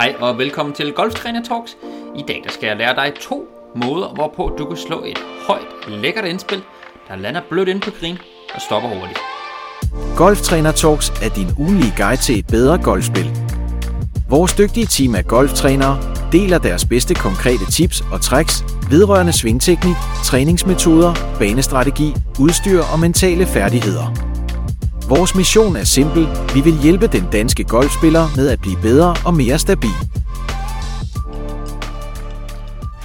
Hej og velkommen til Golftræner Talks. I dag der skal jeg lære dig to måder, hvorpå du kan slå et højt, lækkert indspil, der lander blødt ind på green og stopper hurtigt. Golftræner Talks er din ugenlige guide til et bedre golfspil. Vores dygtige team af golftrænere deler deres bedste konkrete tips og tricks vedrørende svingteknik, træningsmetoder, banestrategi, udstyr og mentale færdigheder. Vores mission er simpel. Vi vil hjælpe den danske golfspiller med at blive bedre og mere stabil.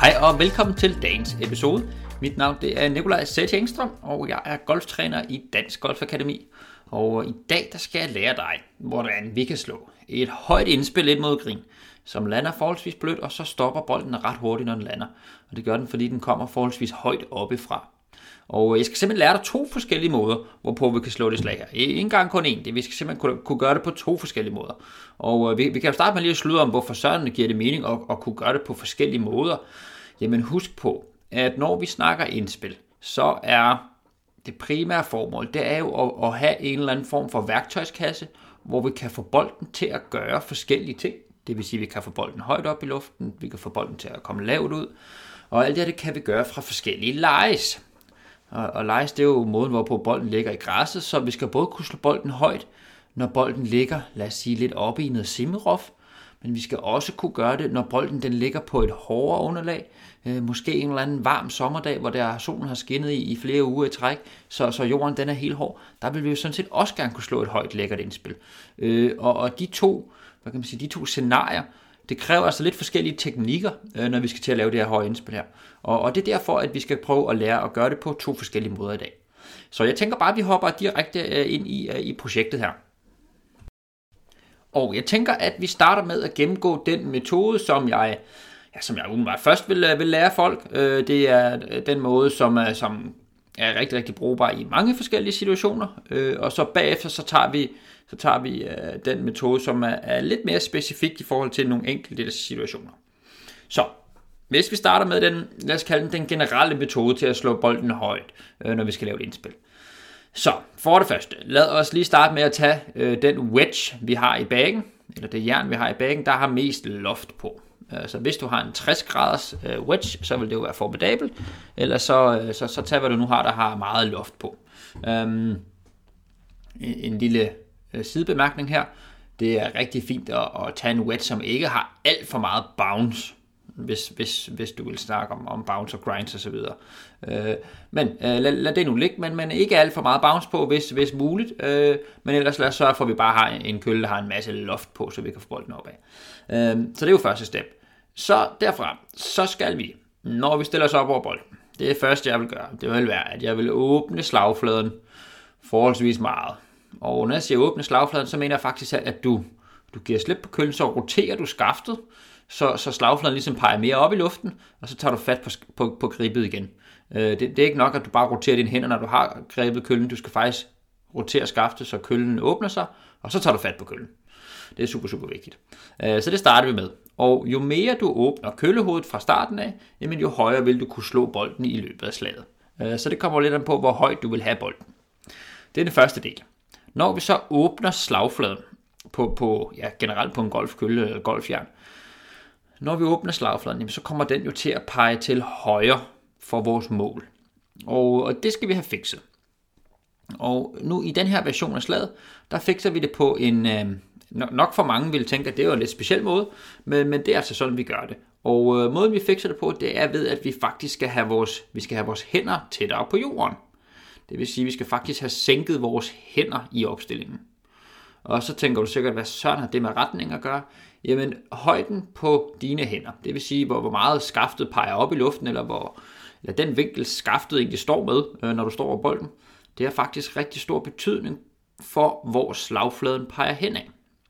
Hej og velkommen til dagens episode. Mit navn det er Nikolaj Sæt Engstrøm, og jeg er golftræner i Dansk Golf Akademi. Og i dag der skal jeg lære dig, hvordan vi kan slå et højt indspil ind mod grin, som lander forholdsvis blødt, og så stopper bolden ret hurtigt, når den lander. Og det gør den, fordi den kommer forholdsvis højt oppefra. Og jeg skal simpelthen lære dig to forskellige måder, hvorpå vi kan slå det slag her. Ikke engang kun én. Det, vi skal simpelthen kunne, kunne gøre det på to forskellige måder. Og øh, vi, vi kan jo starte med lige at slutte om, hvorfor sådan giver det mening at, at kunne gøre det på forskellige måder. Jamen husk på, at når vi snakker indspil, så er det primære formål, det er jo at, at have en eller anden form for værktøjskasse, hvor vi kan få bolden til at gøre forskellige ting. Det vil sige, at vi kan få bolden højt op i luften, vi kan få bolden til at komme lavt ud, og alt det her, det kan vi gøre fra forskellige lejes. Og, og lejes, det er jo måden, hvorpå bolden ligger i græsset, så vi skal både kunne slå bolden højt, når bolden ligger, lad os sige, lidt oppe i noget simmerof, men vi skal også kunne gøre det, når bolden den ligger på et hårdere underlag, øh, måske en eller anden varm sommerdag, hvor der solen har skinnet i, i flere uger i træk, så, så jorden den er helt hård, der vil vi jo sådan set også gerne kunne slå et højt lækkert indspil. Øh, og, og de to, hvad kan man sige, de to scenarier, det kræver altså lidt forskellige teknikker, øh, når vi skal til at lave det her høje indspil her. Og, og det er derfor, at vi skal prøve at lære at gøre det på to forskellige måder i dag. Så jeg tænker bare, at vi hopper direkte øh, ind i, øh, i projektet her. Og jeg tænker, at vi starter med at gennemgå den metode, som jeg, ja, som jeg umiddelbart først vil, vil lære folk. Det er den måde, som, er, som er rigtig, rigtig brugbar i mange forskellige situationer. Og så bagefter, så tager vi så tager vi øh, den metode, som er, er lidt mere specifik i forhold til nogle enkelte situationer. Så, hvis vi starter med den, lad os kalde den, den generelle metode til at slå bolden højt, øh, når vi skal lave et indspil. Så, for det første, lad os lige starte med at tage øh, den wedge, vi har i bagen, eller det jern, vi har i bagen, der har mest loft på. Øh, så hvis du har en 60 graders øh, wedge, så vil det jo være formidabelt, eller så, øh, så, så tag hvad du nu har, der har meget loft på. Um, en, en lille Øh, sidebemærkning her. Det er rigtig fint at, at tage en wet, som ikke har alt for meget bounce, hvis, hvis, hvis du vil snakke om, om bounce og grinds osv. Øh, men øh, lad, lad det nu ligge, men, men ikke alt for meget bounce på, hvis, hvis muligt. Øh, men ellers lad os sørge for, at vi bare har en kølle, der har en masse loft på, så vi kan få bolden opad. Øh, så det er jo første step. Så derfra, så skal vi, når vi stiller os op over bolden, det er første, jeg vil gøre, det vil være, at jeg vil åbne slagfladen forholdsvis meget. Og når jeg siger åbne slagfladen, så mener jeg faktisk, at du, du giver slip på køllen, så roterer du skaftet, så, så slagfladen ligesom peger mere op i luften, og så tager du fat på, på, på gribet igen. Øh, det, det er ikke nok, at du bare roterer dine hænder, når du har grebet køllen. Du skal faktisk rotere skaftet, så køllen åbner sig, og så tager du fat på køllen. Det er super, super vigtigt. Øh, så det starter vi med. Og jo mere du åbner køllehovedet fra starten af, jamen jo højere vil du kunne slå bolden i løbet af slaget. Øh, så det kommer lidt an på, hvor højt du vil have bolden. Det er den første del. Når vi så åbner slagfladen på, på ja, generelt på en golfkølle eller golfjern, når vi åbner slagfladen, jamen, så kommer den jo til at pege til højre for vores mål. Og, og det skal vi have fikset. Og nu i den her version af slaget, der fikser vi det på en, øh, nok for mange vil tænke, at det er en lidt speciel måde, men, men det er altså sådan, vi gør det. Og øh, måden vi fikser det på, det er ved, at vi faktisk skal have vores, vi skal have vores hænder tættere på jorden. Det vil sige, at vi skal faktisk have sænket vores hænder i opstillingen. Og så tænker du sikkert, hvad sådan har det med retning at gøre? Jamen, højden på dine hænder, det vil sige, hvor, hvor meget skaftet peger op i luften, eller, hvor, eller den vinkel skaftet egentlig står med, øh, når du står over bolden, det har faktisk rigtig stor betydning for, hvor slagfladen peger henad,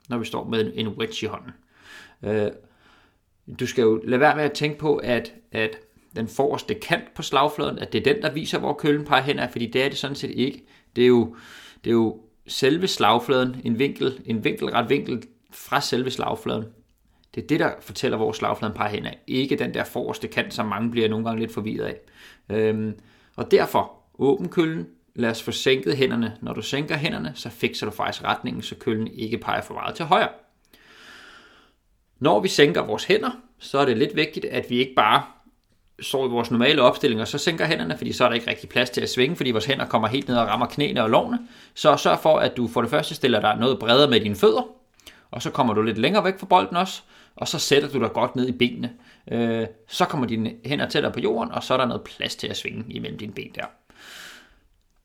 når vi står med en wedge i hånden. Øh, du skal jo lade være med at tænke på, at, at den forreste kant på slagfladen, at det er den, der viser, hvor kølen peger hen af, fordi det er det sådan set ikke. Det er jo, det er jo selve slagfladen, en vinkel, en vinkelret vinkel fra selve slagfladen. Det er det, der fortæller, hvor slagfladen peger hen af. Ikke den der forreste kant, som mange bliver nogle gange lidt forvirret af. Øhm, og derfor, åben køllen, lad os få sænket hænderne. Når du sænker hænderne, så fikser du faktisk retningen, så køllen ikke peger for meget til højre. Når vi sænker vores hænder, så er det lidt vigtigt, at vi ikke bare står i vores normale opstilling, og så sænker hænderne, fordi så er der ikke rigtig plads til at svinge, fordi vores hænder kommer helt ned og rammer knæene og lårene. Så sørg for, at du for det første stiller dig noget bredere med dine fødder, og så kommer du lidt længere væk fra bolden også, og så sætter du dig godt ned i benene. Øh, så kommer dine hænder tættere på jorden, og så er der noget plads til at svinge imellem dine ben der.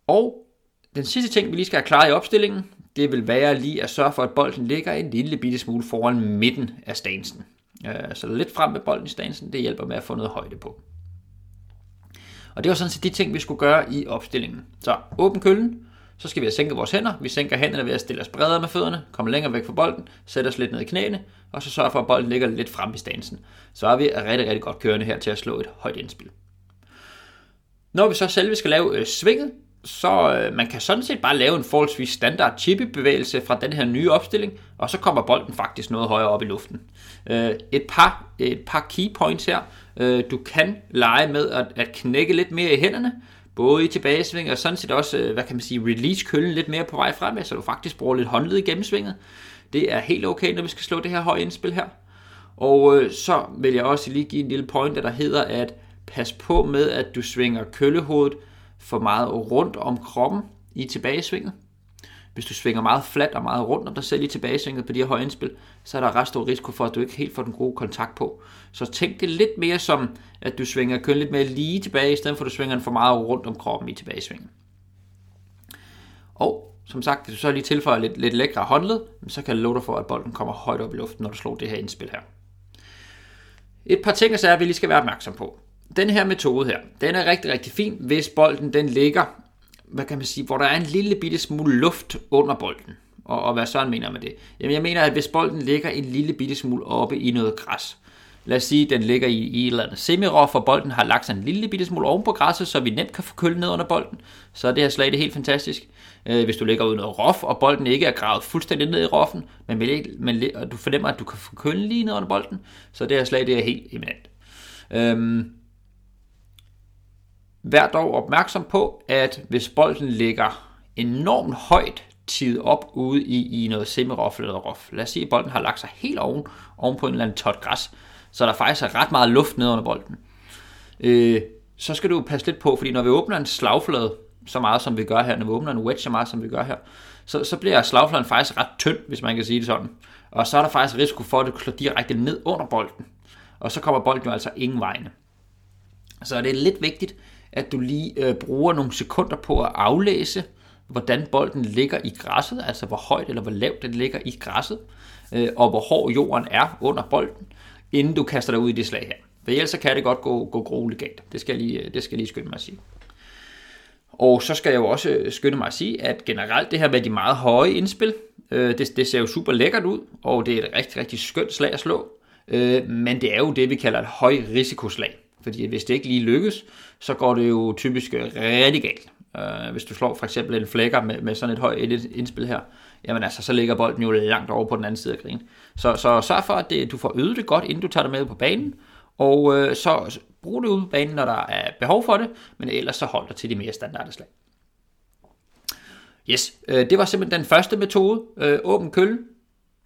Og den sidste ting, vi lige skal have klaret i opstillingen, det vil være lige at sørge for, at bolden ligger en lille bitte smule foran midten af stansen. Øh, så lidt frem med bolden i stansen, det hjælper med at få noget højde på. Og det var sådan set de ting, vi skulle gøre i opstillingen. Så åben køllen, så skal vi have sænket vores hænder. Vi sænker hænderne ved at stille os bredere med fødderne, komme længere væk fra bolden, sætte os lidt ned i knæene, og så sørge for, at bolden ligger lidt frem i stansen. Så er vi rigtig, rigtig godt kørende her til at slå et højt indspil. Når vi så selv skal lave øh, svinget, så øh, man kan sådan set bare lave en forholdsvis standard chippy-bevægelse fra den her nye opstilling, og så kommer bolden faktisk noget højere op i luften. Øh, et, par, et par key points her. Øh, du kan lege med at, at knække lidt mere i hænderne, både i tilbagesving og sådan set også, øh, hvad kan man sige, release køllen lidt mere på vej fremad, så du faktisk bruger lidt håndled i gennemsvinget. Det er helt okay, når vi skal slå det her høje indspil her. Og øh, så vil jeg også lige give en lille pointer, der hedder, at pas på med, at du svinger køllehovedet for meget rundt om kroppen i tilbagesvinget. Hvis du svinger meget fladt og meget rundt om dig selv i tilbagesvinget på de her høje indspil, så er der ret stor risiko for, at du ikke helt får den gode kontakt på. Så tænk det lidt mere som, at du svinger køn lidt mere lige tilbage, i stedet for at du svinger den for meget rundt om kroppen i tilbagesvinget. Og som sagt, hvis du så lige tilføjer lidt, lidt lækre håndled, så kan jeg love dig for, at bolden kommer højt op i luften, når du slår det her indspil her. Et par ting, så vi lige skal være opmærksom på den her metode her, den er rigtig, rigtig fin, hvis bolden den ligger, hvad kan man sige, hvor der er en lille bitte smule luft under bolden. Og, og hvad Søren mener med det? Jamen jeg mener, at hvis bolden ligger en lille bitte smule oppe i noget græs, lad os sige, at den ligger i, i et eller andet semirof, og bolden har lagt sig en lille bitte smule oven på græsset, så vi nemt kan få kølet ned under bolden, så er det her slag det helt fantastisk. Øh, hvis du ligger ud noget rof, og bolden ikke er gravet fuldstændig ned i roffen, men, men og du fornemmer, at du kan få køl lige ned under bolden, så det her slag det er helt eminent. Øhm, Vær dog opmærksom på, at hvis bolden ligger enormt højt tid op ude i, i noget semirof eller rof, lad os sige, at bolden har lagt sig helt oven, oven på en eller anden tot græs, så der faktisk er ret meget luft ned under bolden. Øh, så skal du passe lidt på, fordi når vi åbner en slagflade, så meget som vi gør her, når vi åbner en wedge så meget som vi gør her, så, så bliver slagfladen faktisk ret tynd, hvis man kan sige det sådan. Og så er der faktisk risiko for, at det slår direkte ned under bolden. Og så kommer bolden jo altså ingen vegne. Så det er lidt vigtigt, at du lige øh, bruger nogle sekunder på at aflæse, hvordan bolden ligger i græsset, altså hvor højt eller hvor lavt den ligger i græsset, øh, og hvor hård jorden er under bolden, inden du kaster dig ud i det slag her. For ellers så kan det godt gå, gå grueligt galt. Det skal, jeg lige, øh, det skal jeg lige skynde mig at sige. Og så skal jeg jo også øh, skynde mig at sige, at generelt det her med de meget høje indspil, øh, det, det ser jo super lækkert ud, og det er et rigtig, rigtig skønt slag at slå. Øh, men det er jo det, vi kalder et høj risikoslag. Fordi hvis det ikke lige lykkes, så går det jo typisk øh, rigtig galt. Uh, hvis du slår for eksempel en flækker med, med sådan et højt indspil her, jamen altså, så ligger bolden jo langt over på den anden side af grinen. Så, så sørg for, at det, du får øvet det godt, inden du tager det med på banen, og uh, så brug det ud på banen, når der er behov for det, men ellers så hold dig til de mere standarde slag. Yes, uh, det var simpelthen den første metode. Uh, åben kølle,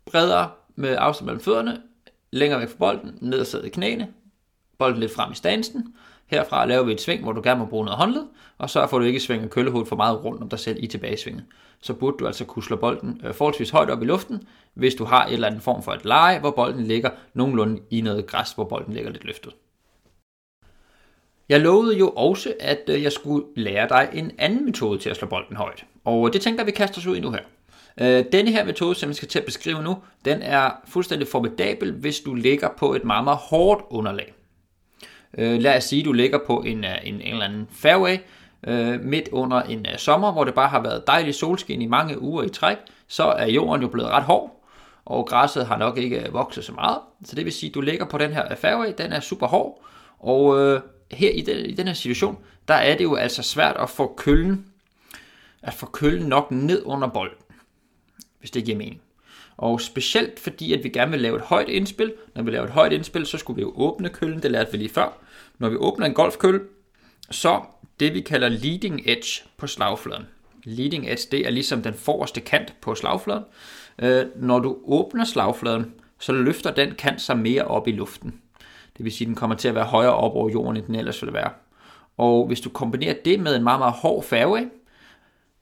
bredere med afstand mellem fødderne, længere væk fra bolden, ned og sidde i knæene, bolden lidt frem i stansen. Herfra laver vi et sving, hvor du gerne må bruge noget håndled, og så får du ikke svinger køllehovedet for meget rundt om dig selv i tilbagesvinget. Så burde du altså kunne slå bolden øh, forholdsvis højt op i luften, hvis du har et eller andet form for et leje, hvor bolden ligger nogenlunde i noget græs, hvor bolden ligger lidt løftet. Jeg lovede jo også, at øh, jeg skulle lære dig en anden metode til at slå bolden højt. Og det tænker jeg, vi kaster os ud i nu her. Øh, denne her metode, som jeg skal til at beskrive nu, den er fuldstændig formidabel, hvis du ligger på et meget, meget hårdt underlag. Øh, lad os sige, at du ligger på en, øh, en, en eller anden fairway øh, midt under en uh, sommer, hvor det bare har været dejlig solskin i mange uger i træk, så er jorden jo blevet ret hård, og græsset har nok ikke øh, vokset så meget. Så det vil sige, at du ligger på den her fairway, den er super hård, og øh, her i den, i den her situation, der er det jo altså svært at få køllen, at få køllen nok ned under bolden, hvis det giver mening. Og specielt fordi, at vi gerne vil lave et højt indspil. Når vi laver et højt indspil, så skulle vi jo åbne køllen, det lærte vi lige før. Når vi åbner en golfkølle, så det vi kalder leading edge på slagfladen. Leading edge, det er ligesom den forreste kant på slagfladen. Øh, når du åbner slagfladen, så løfter den kant sig mere op i luften. Det vil sige, at den kommer til at være højere op over jorden, end den ellers ville være. Og hvis du kombinerer det med en meget, meget hård fairway,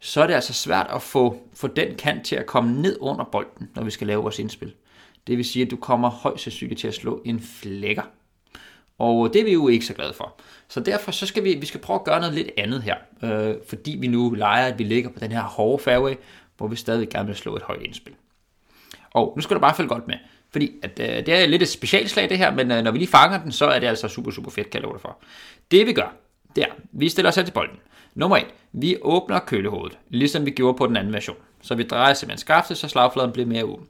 så er det altså svært at få, få den kant til at komme ned under bolden, når vi skal lave vores indspil. Det vil sige, at du kommer højst sandsynligt til at slå en flækker. Og det er vi jo ikke så glade for. Så derfor så skal vi, vi skal prøve at gøre noget lidt andet her. Øh, fordi vi nu leger, at vi ligger på den her hårde fairway, hvor vi stadig gerne vil slå et højt indspil. Og nu skal du bare følge godt med. Fordi at, øh, det er lidt et specialslag det her, men øh, når vi lige fanger den, så er det altså super, super fedt, kan jeg love dig for. Det vi gør, der, vi stiller os her til bolden. Nummer 1. Vi åbner kølehovedet, ligesom vi gjorde på den anden version. Så vi drejer simpelthen skaftet, så slagfladen bliver mere åben.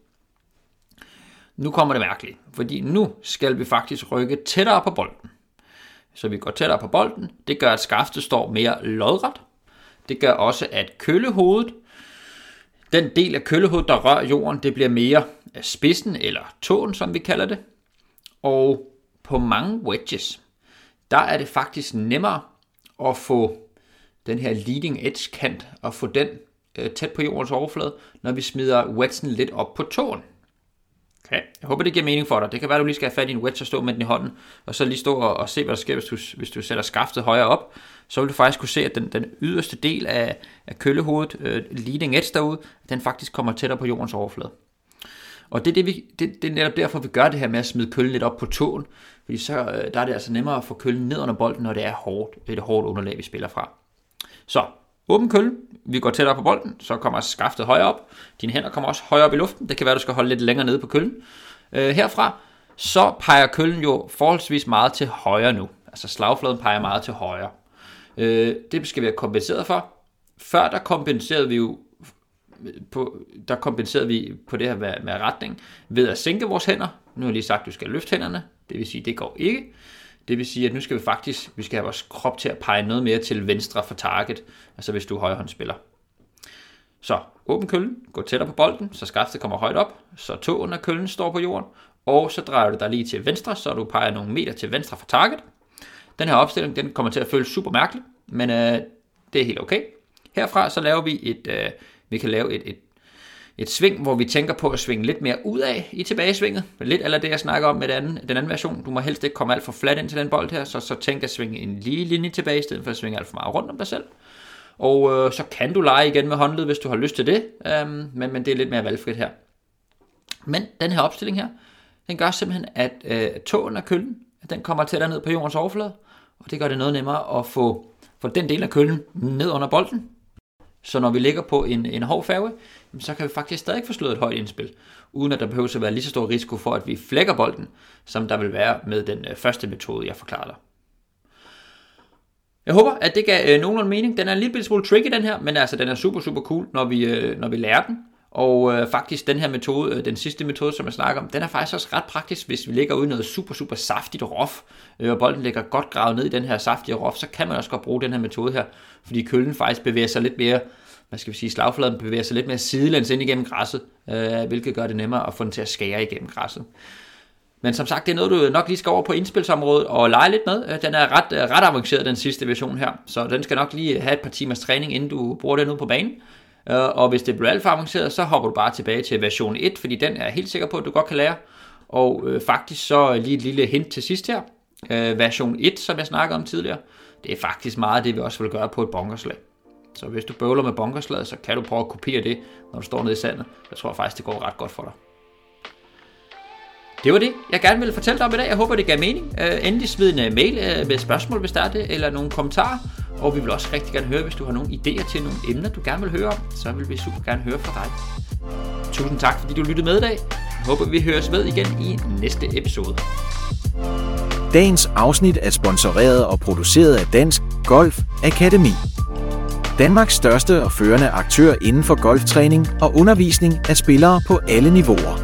Nu kommer det mærkeligt, fordi nu skal vi faktisk rykke tættere på bolden. Så vi går tættere på bolden. Det gør, at skaftet står mere lodret. Det gør også, at kølehovedet, den del af kølehovedet, der rører jorden, det bliver mere spidsen, eller tåen, som vi kalder det. Og på mange wedges, der er det faktisk nemmere at få den her leading edge kant, og få den øh, tæt på jordens overflade, når vi smider wedgen lidt op på tåen. Okay. Jeg håber, det giver mening for dig. Det kan være, at du lige skal have fat i en wedge og stå med den i hånden, og så lige stå og, og se, hvad der sker, hvis du, hvis du sætter skaftet højere op. Så vil du faktisk kunne se, at den, den yderste del af, af kølehovedet, øh, leading edge derude, den faktisk kommer tættere på jordens overflade. Og det er, det, vi, det, det er netop derfor, vi gør det her med at smide køllen lidt op på tåen, fordi så øh, der er det altså nemmere at få køllen ned under bolden, når det er hårdt, et hårdt underlag, vi spiller fra. Så, åben kølle, vi går tættere på bolden, så kommer skaftet højere op, dine hænder kommer også højere op i luften, det kan være, du skal holde lidt længere nede på køllen. Øh, herfra, så peger køllen jo forholdsvis meget til højre nu, altså slagfladen peger meget til højre. Øh, det skal vi have kompenseret for. Før der kompenserede vi jo på, der kompenserede vi på det her med, med retning ved at sænke vores hænder. Nu har jeg lige sagt, at du skal løfte hænderne. Det vil sige, at det går ikke. Det vil sige, at nu skal vi faktisk vi skal have vores krop til at pege noget mere til venstre for target, altså hvis du er højrehåndsspiller. Så åbn køllen, gå tættere på bolden, så skaftet kommer højt op, så tåen af køllen står på jorden, og så drejer du dig lige til venstre, så du peger nogle meter til venstre for target. Den her opstilling den kommer til at føles super mærkelig, men øh, det er helt okay. Herfra så laver vi et, øh, vi kan lave et, et, et sving, hvor vi tænker på at svinge lidt mere ud af i tilbagesvinget. Lidt eller det, jeg snakker om med den anden, den anden version. Du må helst ikke komme alt for flat ind til den bold her, så, så tænk at svinge en lige linje tilbage, i stedet for at svinge alt for meget rundt om dig selv. Og øh, så kan du lege igen med håndled, hvis du har lyst til det, øhm, men, men det er lidt mere valgfrit her. Men den her opstilling her, den gør simpelthen, at øh, tåen af køllen, den kommer tættere ned på jordens overflade, og det gør det noget nemmere at få, få den del af køllen ned under bolden, så når vi ligger på en, en hård færge, så kan vi faktisk stadig få slået et højt indspil, uden at der behøver at være lige så stor risiko for, at vi flækker bolden, som der vil være med den øh, første metode, jeg forklarede dig. Jeg håber, at det gav øh, nogenlunde mening. Den er en lille smule tricky, den her, men altså, den er super, super cool, når vi, øh, når vi lærer den. Og øh, faktisk den her metode, øh, den sidste metode, som jeg snakker om, den er faktisk også ret praktisk, hvis vi ligger ude i noget super, super saftigt rof, øh, og bolden ligger godt gravet ned i den her saftige rof, så kan man også godt bruge den her metode her, fordi køllen faktisk bevæger sig lidt mere, hvad skal vi sige, slagfladen bevæger sig lidt mere sidelæns ind igennem græsset, øh, hvilket gør det nemmere at få den til at skære igennem græsset. Men som sagt, det er noget, du nok lige skal over på indspilsområdet og lege lidt med. Øh, den er ret, øh, ret avanceret, den sidste version her, så den skal nok lige have et par timers træning, inden du bruger den ud på banen. Øh, og hvis det bliver alt for avanceret, så hopper du bare tilbage til version 1, fordi den er jeg helt sikker på, at du godt kan lære. Og øh, faktisk så lige et lille hint til sidst her. Øh, version 1, som jeg snakkede om tidligere, det er faktisk meget det, vi også vil gøre på et bunkerslag. Så hvis du bøvler med bunkerslaget, så kan du prøve at kopiere det, når du står nede i sandet. Jeg tror faktisk, det går ret godt for dig. Det var det, jeg gerne ville fortælle dig om i dag. Jeg håber, det gav mening. Øh, endelig smid en øh, mail øh, med spørgsmål, hvis der er det, eller nogle kommentarer. Og vi vil også rigtig gerne høre, hvis du har nogle idéer til nogle emner, du gerne vil høre om, så vil vi super gerne høre fra dig. Tusind tak, fordi du lyttede med i dag. Jeg håber, vi høres ved igen i næste episode. Dagens afsnit er sponsoreret og produceret af Dansk Golf Akademi. Danmarks største og førende aktør inden for golftræning og undervisning af spillere på alle niveauer.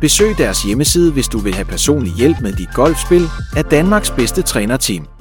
Besøg deres hjemmeside, hvis du vil have personlig hjælp med dit golfspil af Danmarks bedste trænerteam.